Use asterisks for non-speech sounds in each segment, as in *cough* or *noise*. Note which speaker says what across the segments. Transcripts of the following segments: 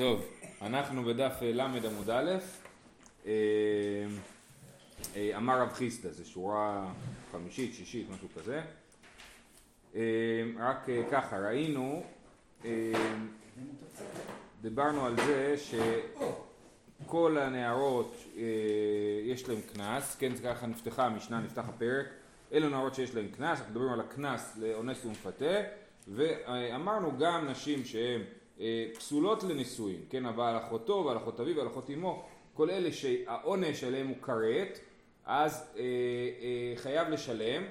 Speaker 1: טוב, אנחנו בדף ל' עמוד א', אה, אה, אמר רב חיסדא, זו שורה חמישית, שישית, משהו כזה. אה, רק ככה, ראינו, דיברנו על זה שכל הנערות יש להן קנס, כן, זה ככה נפתחה המשנה, נפתח הפרק, אלו נערות שיש להן קנס, אנחנו מדברים על הקנס לאונס ומפתה, ואמרנו גם נשים שהן אה, פסולות לנישואין, כן, הבעל אחותו ועל אחות אביו ועל אחות אמו, כל אלה שהעונש עליהם הוא כרת, אז אה, אה, חייב לשלם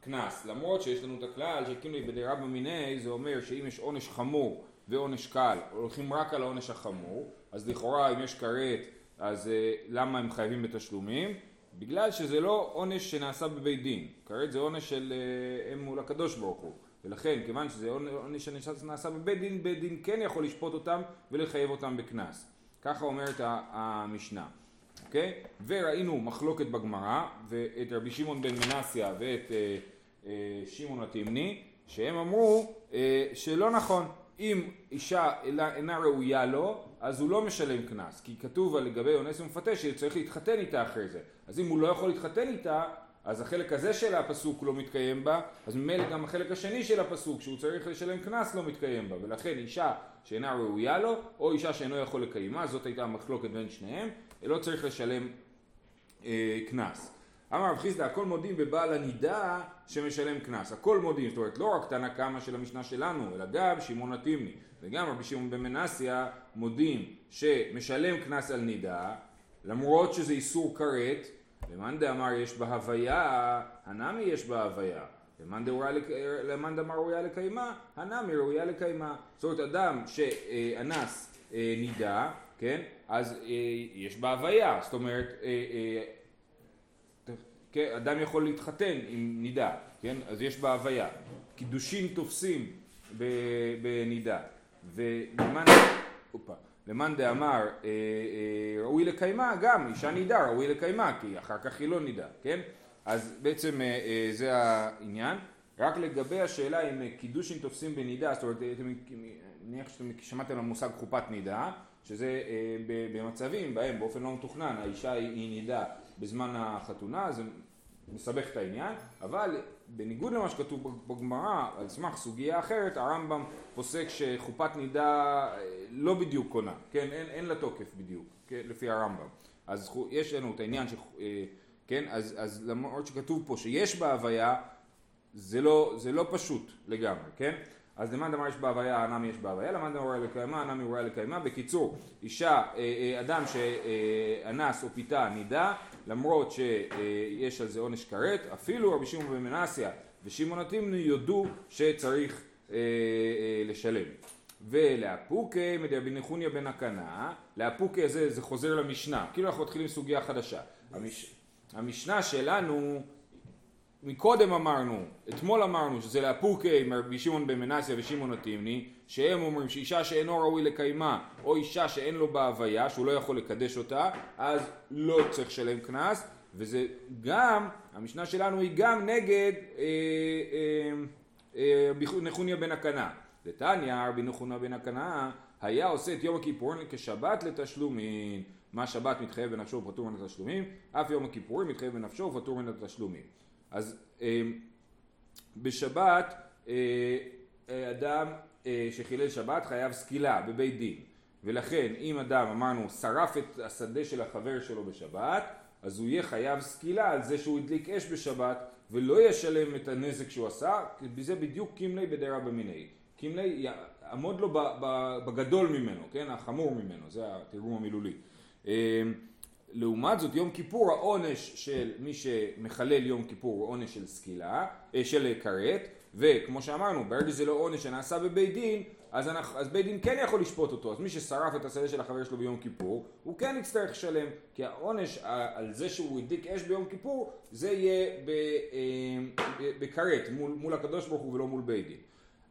Speaker 1: קנס, למרות שיש לנו את הכלל שכאילו בדירה במיניה זה אומר שאם יש עונש חמור ועונש קל, הולכים רק על העונש החמור, אז לכאורה אם יש כרת אז אה, למה הם חייבים בתשלומים? בגלל שזה לא עונש שנעשה בבית דין, כרת זה עונש של אה, אם מול הקדוש ברוך הוא ולכן כיוון שזה עונש שנעשה בבית דין, בית דין כן יכול לשפוט אותם ולחייב אותם בקנס. ככה אומרת המשנה. אוקיי? וראינו מחלוקת בגמרא, ואת רבי שמעון בן מנסיה ואת אה, אה, שמעון התימני, שהם אמרו אה, שלא נכון, אם אישה אינה ראויה לו, אז הוא לא משלם קנס, כי כתוב לגבי אונס ומפתה שצריך להתחתן איתה אחרי זה. אז אם הוא לא יכול להתחתן איתה, אז החלק הזה של הפסוק לא מתקיים בה, אז ממילא גם החלק השני של הפסוק שהוא צריך לשלם קנס לא מתקיים בה, ולכן אישה שאינה ראויה לו, או אישה שאינו יכול לקיימה, זאת הייתה המחלוקת בין שניהם, לא צריך לשלם אה, קנס. אמר רב חיסדא, הכל מודים בבעל הנידה שמשלם קנס, הכל מודים, זאת אומרת לא רק תנא קמא של המשנה שלנו, אלא גם שמעון התימני, וגם רבי שמעון בן מנסיה מודים שמשלם קנס על נידה, למרות שזה איסור כרת, למאן דאמר יש בה הוויה, הנמי יש בה הוויה. למאן דאמר ראויה לקיימה, הנמי ראויה לקיימה. זאת אומרת, אדם שאנס אה, נידה, כן, אז אה, יש בה הוויה. זאת אומרת, אה, כן, אדם יכול להתחתן עם נידה, כן, אז יש בה הוויה. קידושין תופסים בנידה. ולמאן... למאן דאמר אה, אה, ראוי לקיימה, גם אישה נידה ראוי לקיימה, כי אחר כך היא לא נידה, כן? אז בעצם אה, זה העניין. רק לגבי השאלה אם קידושין תופסים בנידה, זאת אומרת, אני מניח שאתם שמעתם על המושג חופת נידה, שזה במצבים בהם באופן לא מתוכנן האישה היא נידה בזמן החתונה, זה מסבך את העניין, אבל בניגוד למה שכתוב בגמרא, על סמך סוגיה אחרת, הרמב"ם פוסק שחופת נידה אה, לא בדיוק קונה, כן, אין, אין לה תוקף בדיוק, כן, לפי הרמב"ם. אז יש לנו את העניין, ש, אה, כן, אז, אז למרות שכתוב פה שיש בה הוויה, זה לא, זה לא פשוט לגמרי, כן? אז למאן דמר יש בהוויה, הנמי יש בהוויה, למאן דמר לקיימה, הנמי רואה לקיימה. בקיצור, אישה, אה, אדם שאנס או פיתה נידה, למרות שיש על זה עונש כרת, אפילו רבי שמעון בן מנסיה ושמעון התימני יודו שצריך אה, אה, לשלם. ולאפוקי מדרבי נחוניה בן הקנה, לאפוקי הזה זה חוזר למשנה, כאילו אנחנו מתחילים סוגיה חדשה. המש... המשנה שלנו, מקודם אמרנו, אתמול אמרנו שזה לאפוקי מרבי שמעון בן מנסיה ושמעון התימני, שהם אומרים שאישה שאינו ראוי לקיימה, או אישה שאין לו בה הוויה, שהוא לא יכול לקדש אותה, אז לא צריך לשלם קנס, וזה גם, המשנה שלנו היא גם נגד אה, אה, אה, נחוניה בן הקנה. דתניא, רבי נחוניה בן הקנה, היה עושה את יום הכיפורים כשבת לתשלומים. מה שבת מתחייב בנפשו ופטור מן התשלומים, אף יום הכיפורים מתחייב בנפשו ופטור מן התשלומים. אז אה, בשבת אה, אדם אה, שחילל שבת חייב סקילה בבית דין. ולכן אם אדם אמרנו שרף את השדה של החבר שלו בשבת אז הוא יהיה חייב סקילה על זה שהוא הדליק אש בשבת ולא ישלם את הנזק שהוא עשה זה בדיוק קימלי בדירה במיני. קימלי יעמוד לו בגדול ממנו כן? החמור ממנו זה התרגום המילולי. אה, לעומת זאת יום כיפור העונש של מי שמחלל יום כיפור הוא עונש של סקילה, אה, של כרת וכמו שאמרנו, ברגע שזה לא עונש שנעשה בבית דין, אז, אנחנו, אז בית דין כן יכול לשפוט אותו, אז מי ששרף את השדה של החבר שלו ביום כיפור, הוא כן יצטרך לשלם, כי העונש על זה שהוא הדליק אש ביום כיפור, זה יהיה אה, בכרת, מול, מול הקדוש ברוך הוא ולא מול בית דין.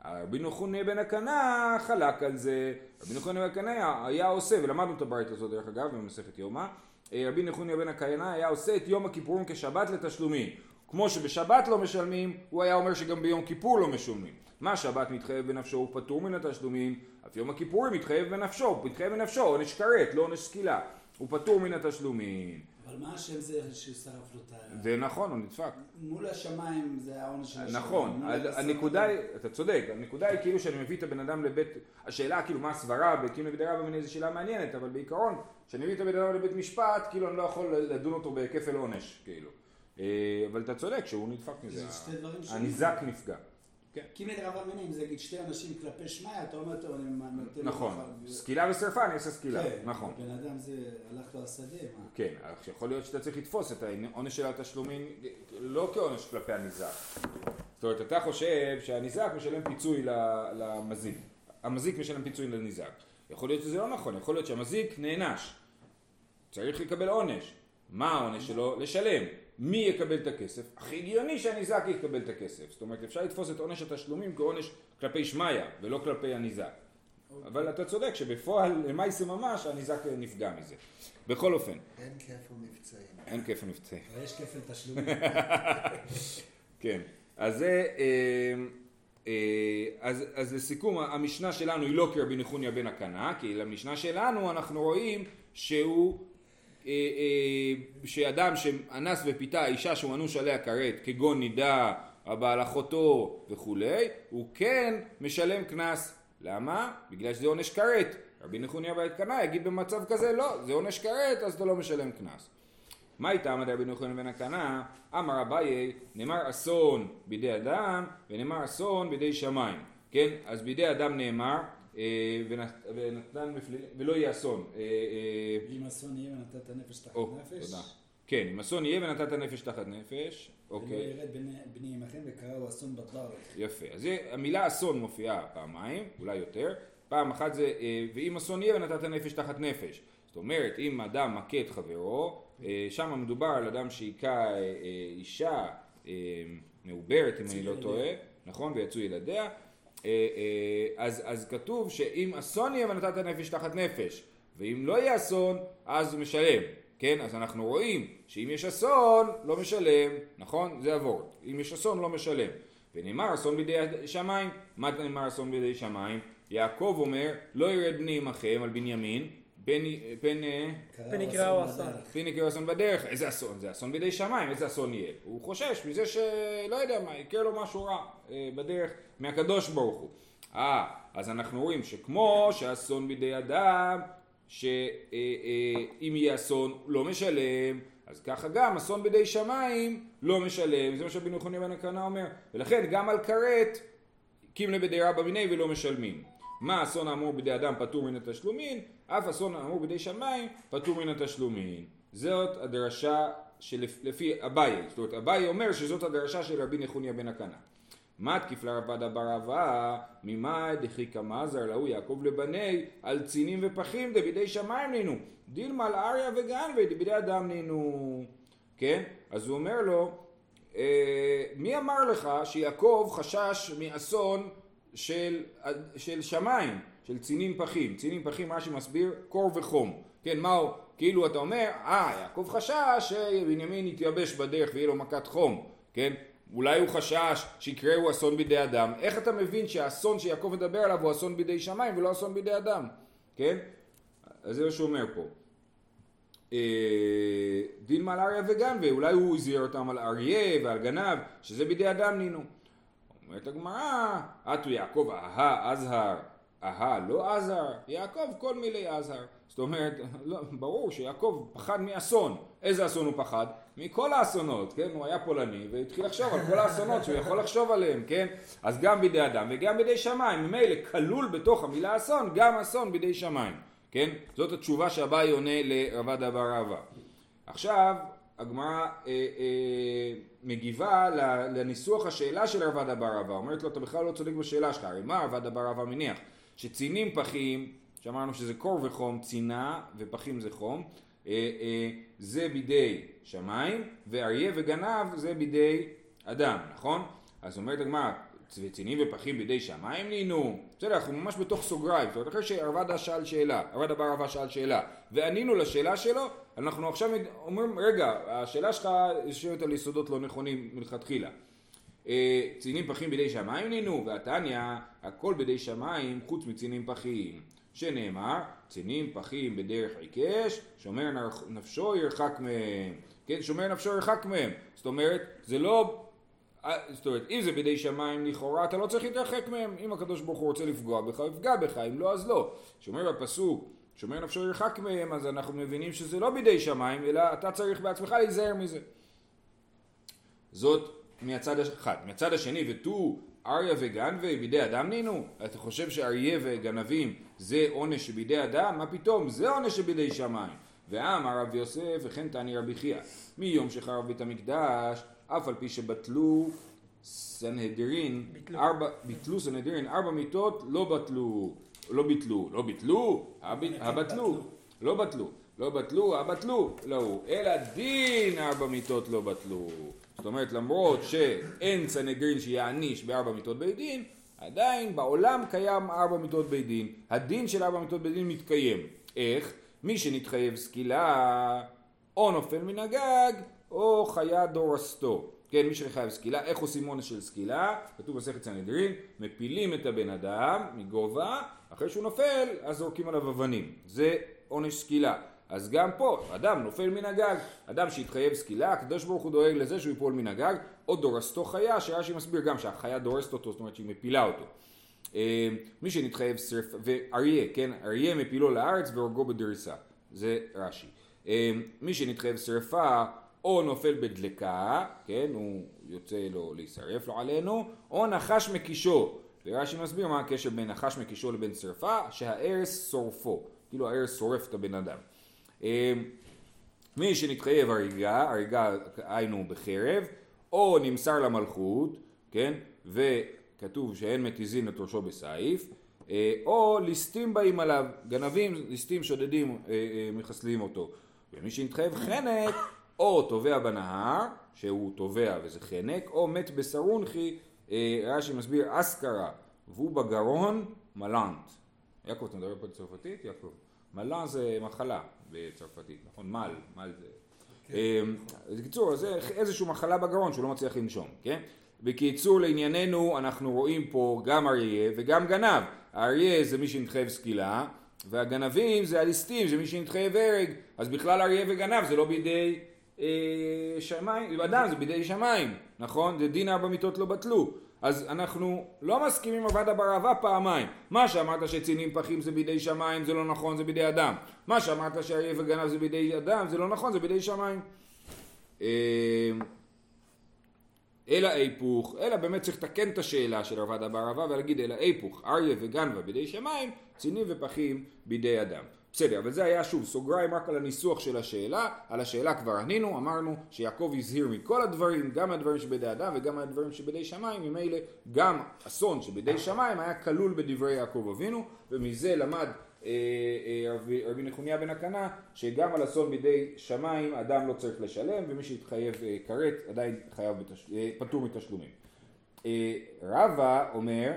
Speaker 1: רבי נחוניה בן הקנה חלק על זה, רבי נחוניה בן הקנה היה עושה, ולמדנו את הברית הזאת דרך אגב במסכת יומא, אה, רבי נחוניה בן הקנה היה עושה את יום הכיפורים כשבת לתשלומים. כמו שבשבת לא משלמים, הוא היה אומר שגם ביום כיפור לא משלמים. מה שבת מתחייב בנפשו הוא פטור מן התשלומים, אף יום הכיפורים מתחייב בנפשו, הוא מתחייב בנפשו, עונש כרת, לא עונש סקילה, הוא פטור מן התשלומים.
Speaker 2: אבל מה השם זה ששרף לו את ה...
Speaker 1: זה נכון, הוא נדפק.
Speaker 2: מול השמיים זה העונש של.
Speaker 1: נכון, הנקודה היא. אתה צודק, הנקודה היא כאילו שאני מביא את הבן אדם לבית, השאלה כאילו מה הסברה בקיום נגד רבא זו שאלה מעניינת, אבל בעיקרון, כשאני מביא את הבן אדם לבית משפט, כאילו אני לא יכול לדון אותו בכפל עונש, כאילו. אה, אבל אתה צודק שהוא נדפק מזה,
Speaker 2: זה שתי דברים שונים.
Speaker 1: הניזק נפגע. כן.
Speaker 2: קימי דרבה מיני, אם זה נגיד שתי אנשים כלפי שמיא, אתה אומר, טוב, אני נותן
Speaker 1: נכון. סקילה ושרפה אני אעשה סקילה,
Speaker 2: כן,
Speaker 1: נכון.
Speaker 2: בן אדם זה, הלך לו השדה, מה?
Speaker 1: כן, אך יכול להיות שאתה צריך לתפוס את העונש של התשלומים לא כעונש כלפי הניזק. זאת אומרת, אתה חושב שהניזק משלם פיצוי למזיק. המזיק משלם פיצוי לניזק. יכול להיות שזה לא נכון, יכול להיות שהמזיק נענש. צריך לקבל עונש. מה העונש שלו? לשלם. מי יקבל את הכסף? הכי הגיוני שהניזק יקבל את הכסף. זאת אומרת, אפשר לתפוס את עונש התשלומים כעונש כלפי שמיא, ולא כלפי הניזק. אבל אתה צודק שבפועל, למעשה ממש, הניזק נפגע מזה. בכל אופן,
Speaker 3: אין כפל מבצעים.
Speaker 1: אין כיף המבצעים.
Speaker 2: אבל יש כפל תשלומים. *laughs*
Speaker 1: כן. אז זה... אה, אה, אז, אז לסיכום, המשנה שלנו היא לא כרבי נחוניה בן הקנה, כי למשנה שלנו אנחנו רואים שהוא, שאדם שאנס ופיתה אישה שהוא אנוש עליה כרת, כגון נידה, הבעל אחותו וכולי, הוא כן משלם קנס. למה? בגלל שזה עונש כרת. רבי נחוניה בן הקנה יגיד במצב כזה, לא, זה עונש כרת, אז אתה לא משלם קנס. מה איתה עמד רבי נחמן בן הקנה? אמר אביי, נאמר אסון בידי אדם ונאמר אסון בידי שמיים. כן? אז בידי אדם נאמר אה, ונתן מפליל... ולא יהיה אסון. אה, אה,
Speaker 2: אם אסון יהיה ונתת נפש תחת נפש,
Speaker 1: תודה. כן, אם אסון יהיה ונתת נפש תחת נפש.
Speaker 2: ולא
Speaker 1: אוקיי.
Speaker 2: ירד בני- עמכם וקראו אסון בדרך.
Speaker 1: יפה. אז המילה אסון מופיעה פעמיים, אולי יותר. פעם אחת זה, אה, ואם אסון יהיה ונתת נפש תחת נפש. זאת אומרת, אם אדם מכה את חברו, אה, שם מדובר על אדם שהיכה אה, אה, אישה אה, מעוברת, אם אני לא. טועה, נכון? ויצאו ילדיה. אה, אה, אז, אז כתוב שאם אסון יהיה ונתת נפש תחת נפש, ואם לא יהיה אסון, אז הוא משלם. כן? אז אנחנו רואים שאם יש אסון, לא משלם, נכון? זה הוורד. אם יש אסון, לא משלם. ונאמר אסון בידי שמיים. מה נאמר אסון בידי שמיים? יעקב אומר, לא ירד בני עמכם על בנימין, פן, אה,
Speaker 4: יקראו אסון.
Speaker 1: פן יקרה אסון בדרך. איזה אסון? זה אסון בידי שמיים, איזה אסון יהיה? הוא חושש מזה שלא יודע מה, יקרה לו משהו רע אה, בדרך מהקדוש ברוך הוא. אה, אז אנחנו רואים שכמו שאסון בידי אדם, שאם יהיה אסון לא משלם, אז ככה גם אסון בידי שמיים לא משלם, זה מה שרבי נחוניה בן הקרנה אומר, ולכן גם על כרת קימלה בידי רבא מיני ולא משלמים. מה אסון האמור בידי אדם פטור מן התשלומין, אף אסון האמור בידי שמיים פטור מן התשלומין. זאת הדרשה שלפי אביי, זאת אומרת אביי אומר שזאת הדרשה של רבי נחוניה בן הקנה. מה תקיף לרבדה בר אבה, ממאי דחי כמזר להוא יעקב לבני, על צינים ופחים דבידי שמיים נינו, דילמה על אריה וגנבי דבידי אדם נינו. כן? אז הוא אומר לו, אה, מי אמר לך שיעקב חשש מאסון של, של שמיים, של צינים פחים? צינים פחים רש"י מסביר קור וחום. כן, מה הוא? כאילו אתה אומר, אה, יעקב חשש שבנימין יתייבש בדרך ויהיה לו מכת חום, כן? אולי הוא חשש שיקראו אסון בידי אדם. איך אתה מבין שהאסון שיעקב מדבר עליו הוא אסון בידי שמיים ולא אסון בידי אדם? כן? אז זה מה שהוא אומר פה. אה, דין מעל אריה וגנבי, אולי הוא הזהיר אותם על אריה ועל גנב, שזה בידי אדם נינו. אומרת הגמרא, אתו יעקב אהה אזהר, אהה לא אזהר, יעקב כל מילי אזהר. זאת אומרת, לא, ברור שיעקב פחד מאסון. איזה אסון הוא פחד? מכל האסונות, כן? הוא היה פולני והתחיל לחשוב על כל האסונות שהוא יכול לחשוב עליהם, כן? אז גם בידי אדם וגם בידי שמיים. ממילא כלול בתוך המילה אסון גם אסון בידי שמיים, כן? זאת התשובה שאביי עונה לרבדה בר רבא. עכשיו, הגמרא אה, אה, מגיבה לניסוח השאלה של רבדה בר רבא. אומרת לו, אתה בכלל לא צודק בשאלה שלך. הרי מה רבדה בר רבא מניח? שצינים פחים, שאמרנו שזה קור וחום, צינה ופחים זה חום, אה, אה, זה בידי שמיים, ואריה וגנב זה בידי אדם, נכון? אז אומרת הגמרא, צינים ופחים בידי שמיים נינו? בסדר, אנחנו ממש בתוך סוגריים, זאת אומרת, אחרי שהרבדה שאל שאלה, הרבדה בר רבא שאל שאלה, וענינו לשאלה שלו, אנחנו עכשיו אומרים, רגע, השאלה שלך יושבת על יסודות לא נכונים מלכתחילה. אה, צינים פחים בידי שמיים נינו, והתניא, הכל בידי שמיים חוץ מצינים פחים. שנאמר, צינים פחים בדרך עיקש, שומר נפשו ירחק מהם. כן, שומר נפשו ירחק מהם. זאת אומרת, זה לא... אה, זאת אומרת, אם זה בידי שמיים לכאורה, אתה לא צריך להתרחק מהם. אם הקדוש ברוך הוא רוצה לפגוע בך, יפגע בך, אם לא, אז לא. שומר בפסוק, שומר נפשו ירחק מהם, אז אנחנו מבינים שזה לא בידי שמיים, אלא אתה צריך בעצמך להיזהר מזה. זאת מהצד אחד. מהצד השני, ותו אריה וגנבי בידי אדם נינו? אתה חושב שאריה וגנבים זה עונש שבידי אדם? מה פתאום? זה עונש שבידי שמיים. ואמר רב יוסף וכן תעני רבי חייא מיום שחרב בית המקדש אף על פי שבטלו סנהדרין, ביטלו. ארבע, ביטלו סנהדרין, ארבע מיטות לא בטלו, לא ביטלו, לא ביטלו, הבטלו, לא בטלו, לא בטלו, הבטלו, לא, אלא דין ארבע מיטות לא בטלו. זאת אומרת למרות שאין סנהדרין שיעניש בארבע מיטות בית דין, עדיין בעולם קיים ארבע מיטות בית דין. הדין של ארבע מיטות בית דין מתקיים. איך? מי שנתחייב סקילה או נופל מן הגג או חיה דורסתו. כן, מי שחייב סקילה, איך עושים עונש של סקילה? כתוב בסכת סנהדרין, מפילים את הבן אדם מגובה, אחרי שהוא נופל, אז זורקים עליו אבנים. זה עונש סקילה. אז גם פה, אדם נופל מן הגג, אדם שהתחייב סקילה, הקדוש ברוך הוא דואג לזה שהוא ייפול מן הגג, או דורסתו חיה, שרש"י מסביר גם שהחיה דורסת אותו, זאת אומרת שהיא מפילה אותו. אה, מי שנתחייב שרפה, ואריה, כן, אריה מפילו לארץ והורגו בדריסה, זה רש"י. אה, מי שנתחייב שרפה או נופל בדלקה, כן, הוא יוצא לו להישרף לו עלינו, או נחש מקישו. ורש"י מסביר מה הקשר בין נחש מקישו לבין שרפה, שהארס שורפו, כאילו הארס שורף את הבן אדם. אה, מי שנתחייב הריגה, הריגה היינו בחרב, או נמסר למלכות, כן, וכתוב שאין מתיזין את ראשו בסעיף, אה, או ליסטים באים עליו, גנבים, ליסטים שודדים, אה, מחסלים אותו. ומי שנתחייב חנק, או טובע בנהר, שהוא טובע וזה חנק, או מת בסרונחי, רש"י מסביר אסקרה, והוא בגרון מלנט. יעקב, אתה מדבר פה בצרפתית? יעקב. מלן זה מחלה בצרפתית, נכון? מל, מל זה... בקיצור, זה איזושהי מחלה בגרון שהוא לא מצליח לנשום, כן? בקיצור לענייננו אנחנו רואים פה גם אריה וגם גנב. האריה זה מי שמתחייב סקילה והגנבים זה הליסטים, זה מי שמתחייב הרג. אז בכלל אריה וגנב זה לא בידי אה, שמיים, אדם זה בידי שמיים, נכון? זה דין ארבע מיטות לא בטלו. אז אנחנו לא מסכימים עם עבדה ברעבה פעמיים. מה שאמרת שצינים פחים זה בידי שמיים זה לא נכון, זה בידי אדם. מה שאמרת שאריה וגנב זה בידי אדם זה לא נכון, זה בידי שמיים. אה, אלא היפוך, אלא באמת צריך לתקן את השאלה של עבדה ברעבה ולהגיד אלא היפוך, אריה וגנבה בידי שמיים, צינים ופחים בידי אדם. בסדר, אבל זה היה שוב סוגריים רק על הניסוח של השאלה, על השאלה כבר ענינו, אמרנו שיעקב הזהיר מכל הדברים, גם מהדברים שבידי אדם וגם מהדברים שבידי שמיים, ממילא גם אסון שבידי שמיים היה כלול בדברי יעקב אבינו, ומזה למד אה, אה, רבי, רבי נחוניה בן הקנה, שגם על אסון בידי שמיים אדם לא צריך לשלם, ומי שהתחייב אה, כרת עדיין חייב בתש... אה, פטור מתשלומים. אה, רבא אומר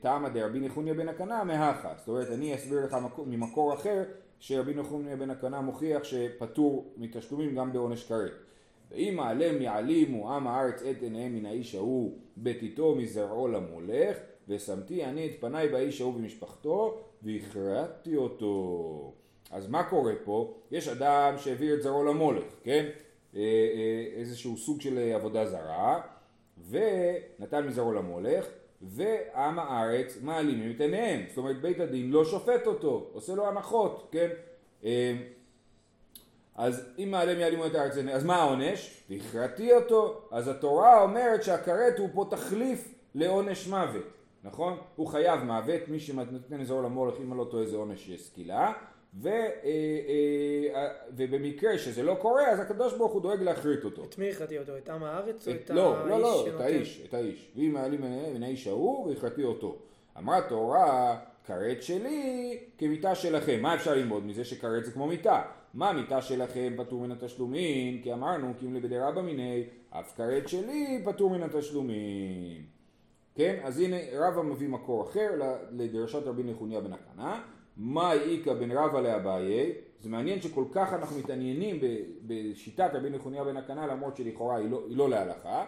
Speaker 1: תמא דרבי נחוניה בן הקנה מהכה. זאת אומרת, אני אסביר לך ממקור אחר שרבי נחוניה בן הקנה מוכיח שפטור מתשלומים גם בעונש כרת. ואם מעלם יעלימו עם הארץ את עיניהם מן האיש ההוא בתיתו מזרעו למולך ושמתי אני את פניי באיש ההוא במשפחתו והכרעתי אותו. אז מה קורה פה? יש אדם שהעביר את זרעו למולך, כן? אה, אה, איזשהו סוג של עבודה זרה ונתן מזרעו למולך ועם הארץ מעלימים את עיניהם. זאת אומרת בית הדין לא שופט אותו, עושה לו הנחות, כן? אמ, אז אם מעלם יעלימו את הארץ, אז מה העונש? והכרעתי אותו. אז התורה אומרת שהכרת הוא פה תחליף לעונש מוות, נכון? הוא חייב מוות, מי שנותן אזור למולך, אם לא טועה זה עונש סקילה, ו, אה, אה, ובמקרה שזה לא קורה, אז הקדוש ברוך הוא דואג להכרית אותו.
Speaker 3: את מי הכרתי אותו? את עם הארץ או את
Speaker 1: לא, האיש לא, לא, שנותן? את האיש, את האיש. ואם מעלים מן האיש ההוא, והכרתי אותו. אמרה תורה, כרת שלי כמיתה שלכם. מה אפשר ללמוד מזה שכרת זה כמו מיתה? מה מיתה שלכם פטור מן התשלומים? כי אמרנו, כי אם לבדי רבא מיני, אף כרת שלי פטור מן התשלומים. כן? אז הנה רבא מביא מקור אחר לדרשת רבי נחוניה בן הקנה. מאי איכא בין רבא לאביי, זה מעניין שכל כך אנחנו מתעניינים בשיטת רבי נחוניה בן הקנה למרות שלכאורה היא לא, היא לא להלכה,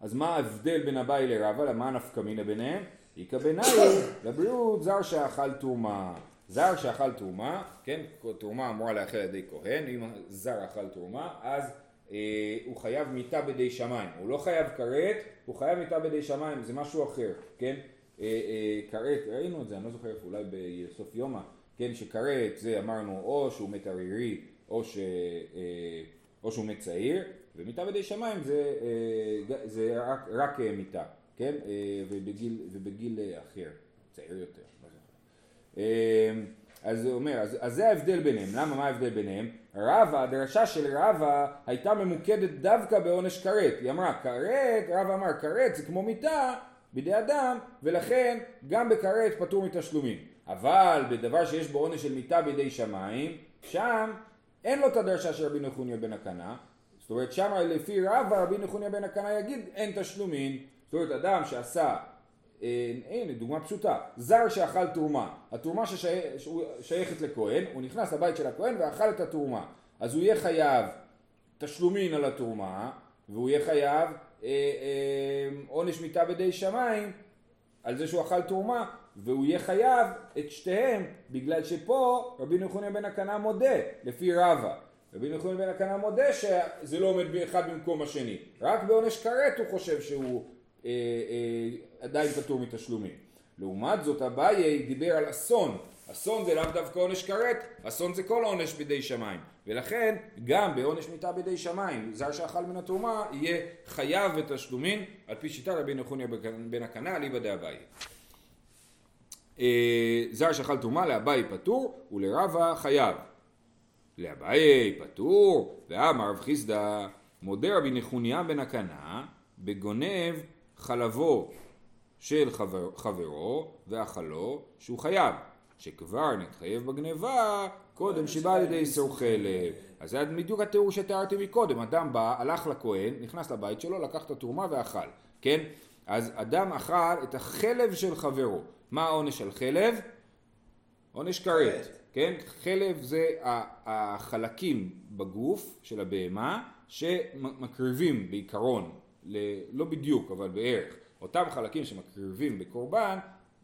Speaker 1: אז מה ההבדל בין אביי לרבא? למה נפקא מינה ביניהם? איכא בינאי לבריאות זר שאכל תרומה. זר שאכל תרומה, כן, תרומה אמורה לאכל על ידי כהן, אם זר אכל תרומה, אז אה, הוא חייב מיתה בידי שמיים. הוא לא חייב כרת, הוא חייב מיתה בידי שמיים, זה משהו אחר, כן? אה, אה, כרת, ראינו את זה, אני לא זוכר איפה, אולי בסוף יומא, כן, שכרת זה אמרנו או שהוא מת ערירי או, ש, אה, או שהוא מת צעיר, ומיתה בידי שמיים זה, זה רק, רק מיתה, כן? ובגיל, ובגיל אחר, צעיר יותר. אז הוא אומר, אז, אז זה ההבדל ביניהם, למה מה ההבדל ביניהם? רבא, הדרשה של רבא הייתה ממוקדת דווקא בעונש כרת, היא אמרה כרת, רבא אמר כרת זה כמו מיתה בידי אדם ולכן גם בכרת פטור מתשלומים, אבל בדבר שיש בו עונש של מיתה בידי שמיים, שם אין לו את הדרשה של רבי נחוניה בן הקנה, זאת אומרת שם לפי רבא רבי נחוניה בן הקנה יגיד אין תשלומים, זאת אומרת אדם שעשה הנה דוגמה פשוטה, זר שאכל תרומה, התרומה ששייכת לכהן, הוא נכנס לבית של הכהן ואכל את התרומה, אז הוא יהיה חייב תשלומין על התרומה, והוא יהיה חייב אה, אה, עונש מיתה בידי שמיים על זה שהוא אכל תרומה, והוא יהיה חייב את שתיהם, בגלל שפה רבי נחוניה בן הקנה מודה, לפי רבא. רבי נחוניה בן הקנה מודה שזה לא עומד אחד במקום השני, רק בעונש כרת הוא חושב שהוא אה, אה, עדיין פטור מתשלומים. לעומת זאת אביי דיבר על אסון, אסון זה לאו דווקא עונש כרת, אסון זה כל עונש בידי שמיים, ולכן גם בעונש מיתה בידי שמיים, זר שאכל מן התרומה יהיה חייב בתשלומים על פי שיטת רבי נחוניה בן הקנה אליבא דאביי. אה, זר שאכל תרומה לאביי פטור ולרבה חייב. לאביי פטור ואמר רב חיסדא מודה רבי נחוניה בן הקנה בגונב חלבו של חבר, חברו ואכלו שהוא חייב, שכבר נתחייב בגניבה קודם שבא על ידי איסור חלב. אז זה בדיוק התיאור שתיארתי מקודם, אדם בא, הלך לכהן, נכנס לבית שלו, לקח את התרומה ואכל, כן? אז אדם אכל את החלב של חברו. מה העונש על חלב? עונש כרת, כן? חלב זה החלקים בגוף של הבהמה שמקריבים בעיקרון ל... לא בדיוק, אבל בערך, אותם חלקים שמקריבים בקורבן,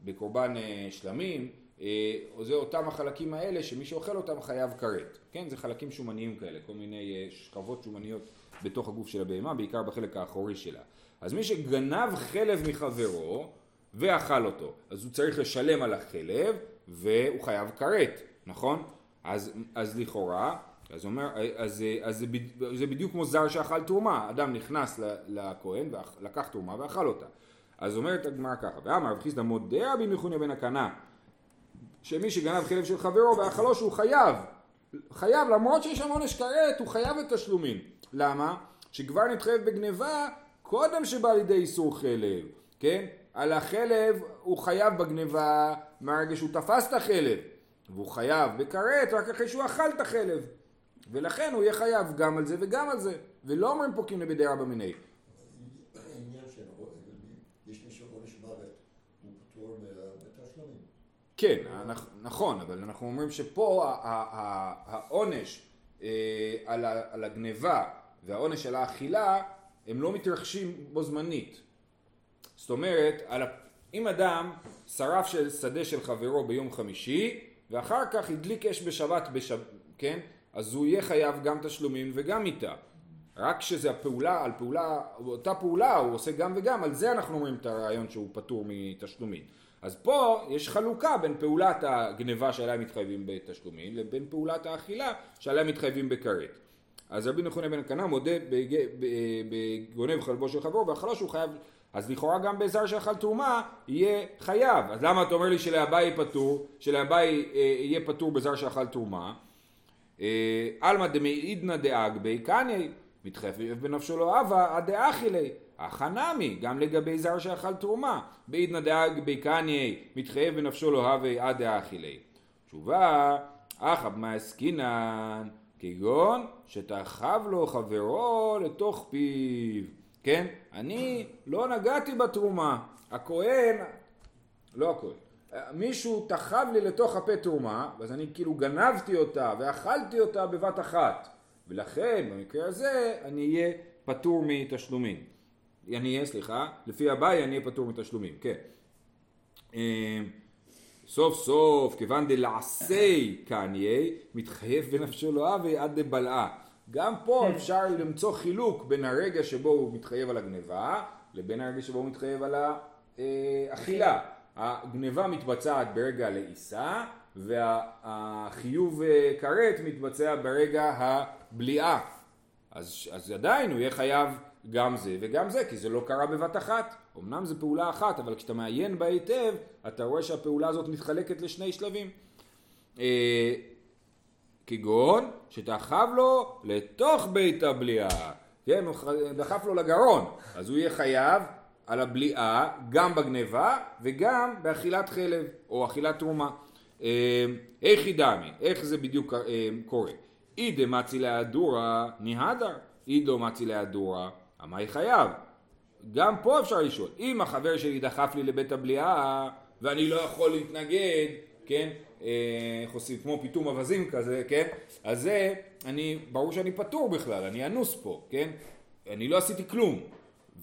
Speaker 1: בקורבן אה, שלמים, אה, זה אותם החלקים האלה שמי שאוכל אותם חייב כרת, כן? זה חלקים שומניים כאלה, כל מיני אה, שכבות שומניות בתוך הגוף של הבהמה, בעיקר בחלק האחורי שלה. אז מי שגנב חלב מחברו ואכל אותו, אז הוא צריך לשלם על החלב והוא חייב כרת, נכון? אז, אז לכאורה אז, אומר, אז, אז זה, זה בדיוק כמו זר שאכל תרומה, אדם נכנס לכהן ולקח תרומה ואכל אותה. אז אומרת הגמרא ככה, ואמר רב חיסדא מודה רבי בן הקנה, שמי שגנב חלב של חברו ואכלו שהוא חייב, חייב למרות שיש שם עונש כרת, הוא חייב את תשלומים. למה? שכבר נתחייב בגניבה קודם שבא לידי איסור חלב, כן? על החלב הוא חייב בגניבה מהרגע שהוא תפס את החלב, והוא חייב בכרת רק אחרי שהוא אכל את החלב. ולכן הוא יהיה חייב גם על זה וגם על זה, ולא אומרים פוקים לבידי רבא מיניה. כן, נכון, אבל אנחנו אומרים שפה העונש אה, על הגניבה והעונש על האכילה הם לא מתרחשים בו זמנית. זאת אומרת, אם אדם שרף של שדה של חברו ביום חמישי ואחר כך הדליק אש בשבת, כן? אז הוא יהיה חייב גם תשלומים וגם מיתה. רק שזה הפעולה, על פעולה, אותה פעולה הוא עושה גם וגם, על זה אנחנו אומרים את הרעיון שהוא פטור מתשלומים. אז פה יש חלוקה בין פעולת הגניבה שעליה מתחייבים בתשלומים לבין פעולת האכילה שעליה מתחייבים בכרת. אז רבי נחוניה בן קנה מודה בגונב חלבו של חברו ואכלו שהוא חייב, אז לכאורה גם בזר שאכל תרומה יהיה חייב. אז למה אתה אומר לי שלאביי פטור, שלאביי אה, יהיה פטור בזר שאכל תרומה? אה, עלמא דמעידנא דאגבי קניה מתחייב בנפשו לא אהבה עד דאכילי אך הנמי גם לגבי זר שאכל תרומה. בעידנא דאגבי קניה מתחייב בנפשו לא הווה עד דאכילי. תשובה אחא במה עסקינן כגון שתחב לו חברו לתוך פיו. כן? אני לא נגעתי בתרומה. הכהן לא הכהן. מישהו תחב לי לתוך הפה תרומה, אז אני כאילו גנבתי אותה ואכלתי אותה בבת אחת, ולכן במקרה הזה אני אהיה פטור מתשלומים. אני אהיה, סליחה, לפי אביי אני אהיה פטור מתשלומים, כן. אה, סוף סוף, כיוון דלעשי קניה, מתחייב בנפשו לא אבי עד דבלעה. גם פה אפשר למצוא חילוק בין הרגע שבו הוא מתחייב על הגניבה, לבין הרגע שבו הוא מתחייב על האכילה. הגניבה מתבצעת ברגע לעיסה, והחיוב אה, כרת מתבצע ברגע הבליעה. אז, אז עדיין הוא יהיה חייב גם זה וגם זה, כי זה לא קרה בבת אחת. אמנם זו פעולה אחת, אבל כשאתה מעיין בה היטב, אתה רואה שהפעולה הזאת מתחלקת לשני שלבים. אה, כגון שדחף לו לתוך בית הבליעה, כן, הוא דחף לו לגרון, אז הוא יהיה חייב על הבליעה גם בגניבה וגם באכילת חלב או אכילת תרומה. אה, איך היא דמי, איך זה בדיוק אה, קורה? אי דמצי להדורה ניהדר, אי דו מצי להדורה, אמי חייב. גם פה אפשר לשאול, אם החבר שלי דחף לי לבית הבליעה ואני לא יכול להתנגד, כן, אה, איך עושים, כמו פיתום אווזים כזה, כן, אז זה, אני, ברור שאני פטור בכלל, אני אנוס פה, כן, אני לא עשיתי כלום,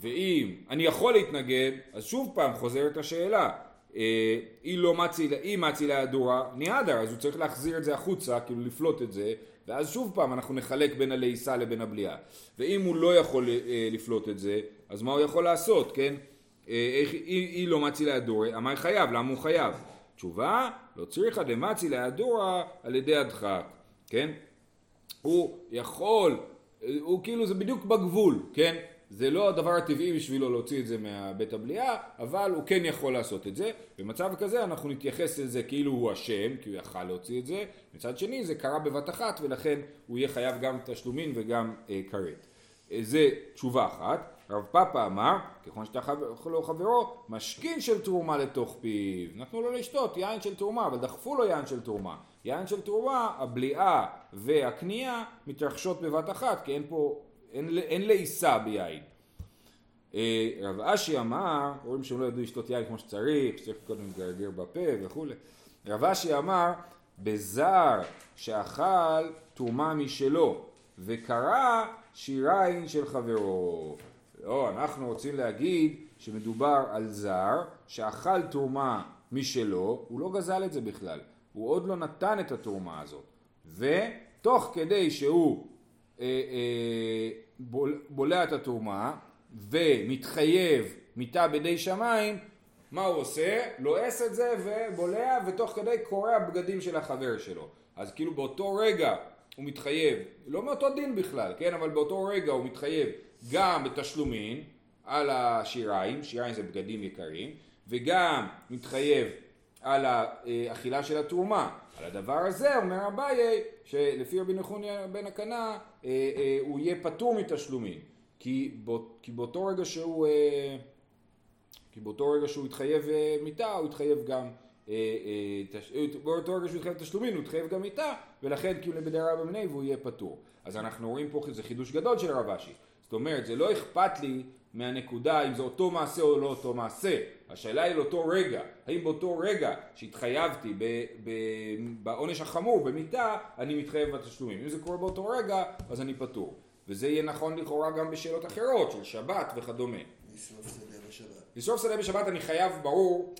Speaker 1: ואם אני יכול להתנגד, אז שוב פעם חוזרת השאלה, אה, היא לא מצי, היא מצי להדורה, ניהדר, אז הוא צריך להחזיר את זה החוצה, כאילו לפלוט את זה, ואז שוב פעם אנחנו נחלק בין הלעיסה לבין הבליעה. ואם הוא לא יכול אה, לפלוט את זה, אז מה הוא יכול לעשות, כן? אה, איך, היא לא מצי להדורה, אמר חייב, למה הוא חייב? תשובה, לא צריכה דמצי להדורה על ידי הדחק, כן? הוא יכול, הוא כאילו זה בדיוק בגבול, כן? זה לא הדבר הטבעי בשבילו להוציא את זה מהבית הבליעה, אבל הוא כן יכול לעשות את זה. במצב כזה אנחנו נתייחס לזה כאילו הוא אשם, כי הוא יכל להוציא את זה. מצד שני זה קרה בבת אחת ולכן הוא יהיה חייב גם תשלומין וגם אה, כרת. אה, זה תשובה אחת. רב פאפה אמר, ככל שאתה לו חברו, משכין של תרומה לתוך פיו. נתנו לו לשתות יין של תרומה, אבל דחפו לו יין של תרומה. יין של תרומה, הבליעה והקנייה מתרחשות בבת אחת, כי אין פה אין, אין לעיסה ביין. אה, רב אשי אמר, רואים שהם לא ידעו לשתות יין כמו שצריך, שצריך קודם לגרגר בפה וכולי. רב אשי אמר, בזר שאכל תרומה משלו וקרא שיריים של חברו. לא, אנחנו רוצים להגיד שמדובר על זר שאכל תרומה משלו, הוא לא גזל את זה בכלל, הוא עוד לא נתן את התרומה הזאת. ותוך כדי שהוא בולע את התרומה ומתחייב מיתה בידי שמיים, מה הוא עושה? לועס את זה ובולע ותוך כדי קורע בגדים של החבר שלו. אז כאילו באותו רגע הוא מתחייב, לא מאותו דין בכלל, כן? אבל באותו רגע הוא מתחייב גם בתשלומין על השיריים, שיריים זה בגדים יקרים, וגם מתחייב על האכילה של התרומה. על הדבר הזה אומר אביי שלפי רבי נחוניה בן הקנה אה, אה, הוא יהיה פטור מתשלומים כי, בא, כי באותו רגע שהוא אה, כי באותו רגע שהוא התחייב מיתה הוא התחייב גם באותו רגע שהוא התחייב תשלומים הוא התחייב גם מיתה ולכן כאילו לבדרה במני והוא יהיה פטור אז אנחנו רואים פה איזה חידוש גדול של רב אשי זאת אומרת זה לא אכפת לי מהנקודה אם זה אותו מעשה או לא אותו מעשה. השאלה היא לאותו רגע, האם באותו רגע שהתחייבתי בעונש החמור, במיתה, אני מתחייב בתשלומים. אם זה קורה באותו רגע, אז אני פטור. וזה יהיה נכון לכאורה גם בשאלות אחרות, של שבת וכדומה.
Speaker 2: לשרוף שדה בשבת.
Speaker 1: לשרוף שדה בשבת אני חייב, ברור,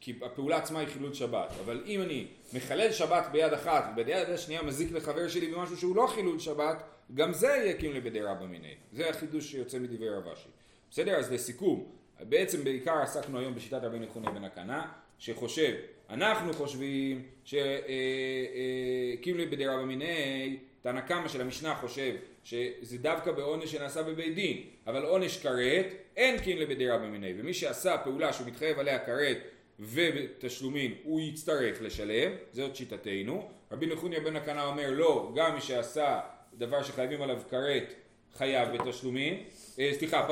Speaker 1: כי הפעולה עצמה היא חילול שבת. אבל אם אני מחלל שבת ביד אחת וביד השנייה מזיק לחבר שלי במשהו שהוא לא חילול שבת, גם זה יהיה כאילו לבדי רבא מיני. זה החידוש שיוצא מדברי רב אשי. בסדר? אז לסיכום, בעצם בעיקר עסקנו היום בשיטת רבי נחוניה בן הקנה, שחושב, אנחנו חושבים שקימלי אה, אה, בדירה במיני, תנא קמא של המשנה חושב שזה דווקא בעונש שנעשה בבית דין, אבל עונש כרת אין קימלי בדירה במיני, ומי שעשה פעולה שהוא מתחייב עליה כרת ובתשלומים הוא יצטרך לשלם, זאת שיטתנו. רבי נחוניה בן הקנה אומר לא, גם מי שעשה דבר שחייבים עליו כרת חייב בתשלומים, אה, סליחה,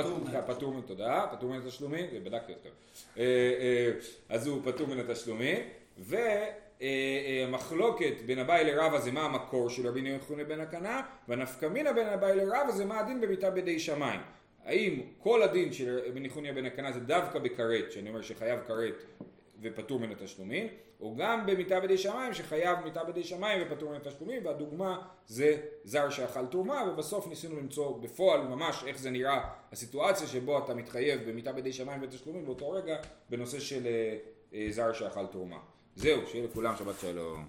Speaker 1: פטור, תודה, פטור מן התשלומים, בדקתי אתכם, אה, אה, אז הוא פטור מן התשלומים, ומחלוקת בין אביי לרבא זה מה המקור של רבי נחונה בן הקנה, והנפקא מינה בין אביי לרבא זה מה הדין בביתה בידי שמיים. האם כל הדין של רבי נחוניה בן הקנה זה דווקא בכרת, שאני אומר שחייב כרת ופטור מן התשלומים, או גם במיתה בידי שמיים שחייב מיתה בידי שמיים ופטור מן התשלומים, והדוגמה זה זר שאכל תרומה, ובסוף ניסינו למצוא בפועל ממש איך זה נראה הסיטואציה שבו אתה מתחייב במיתה בידי שמיים ותשלומים באותו רגע בנושא של אה, אה, זר שאכל תרומה. זהו, שיהיה לכולם שבת שלום.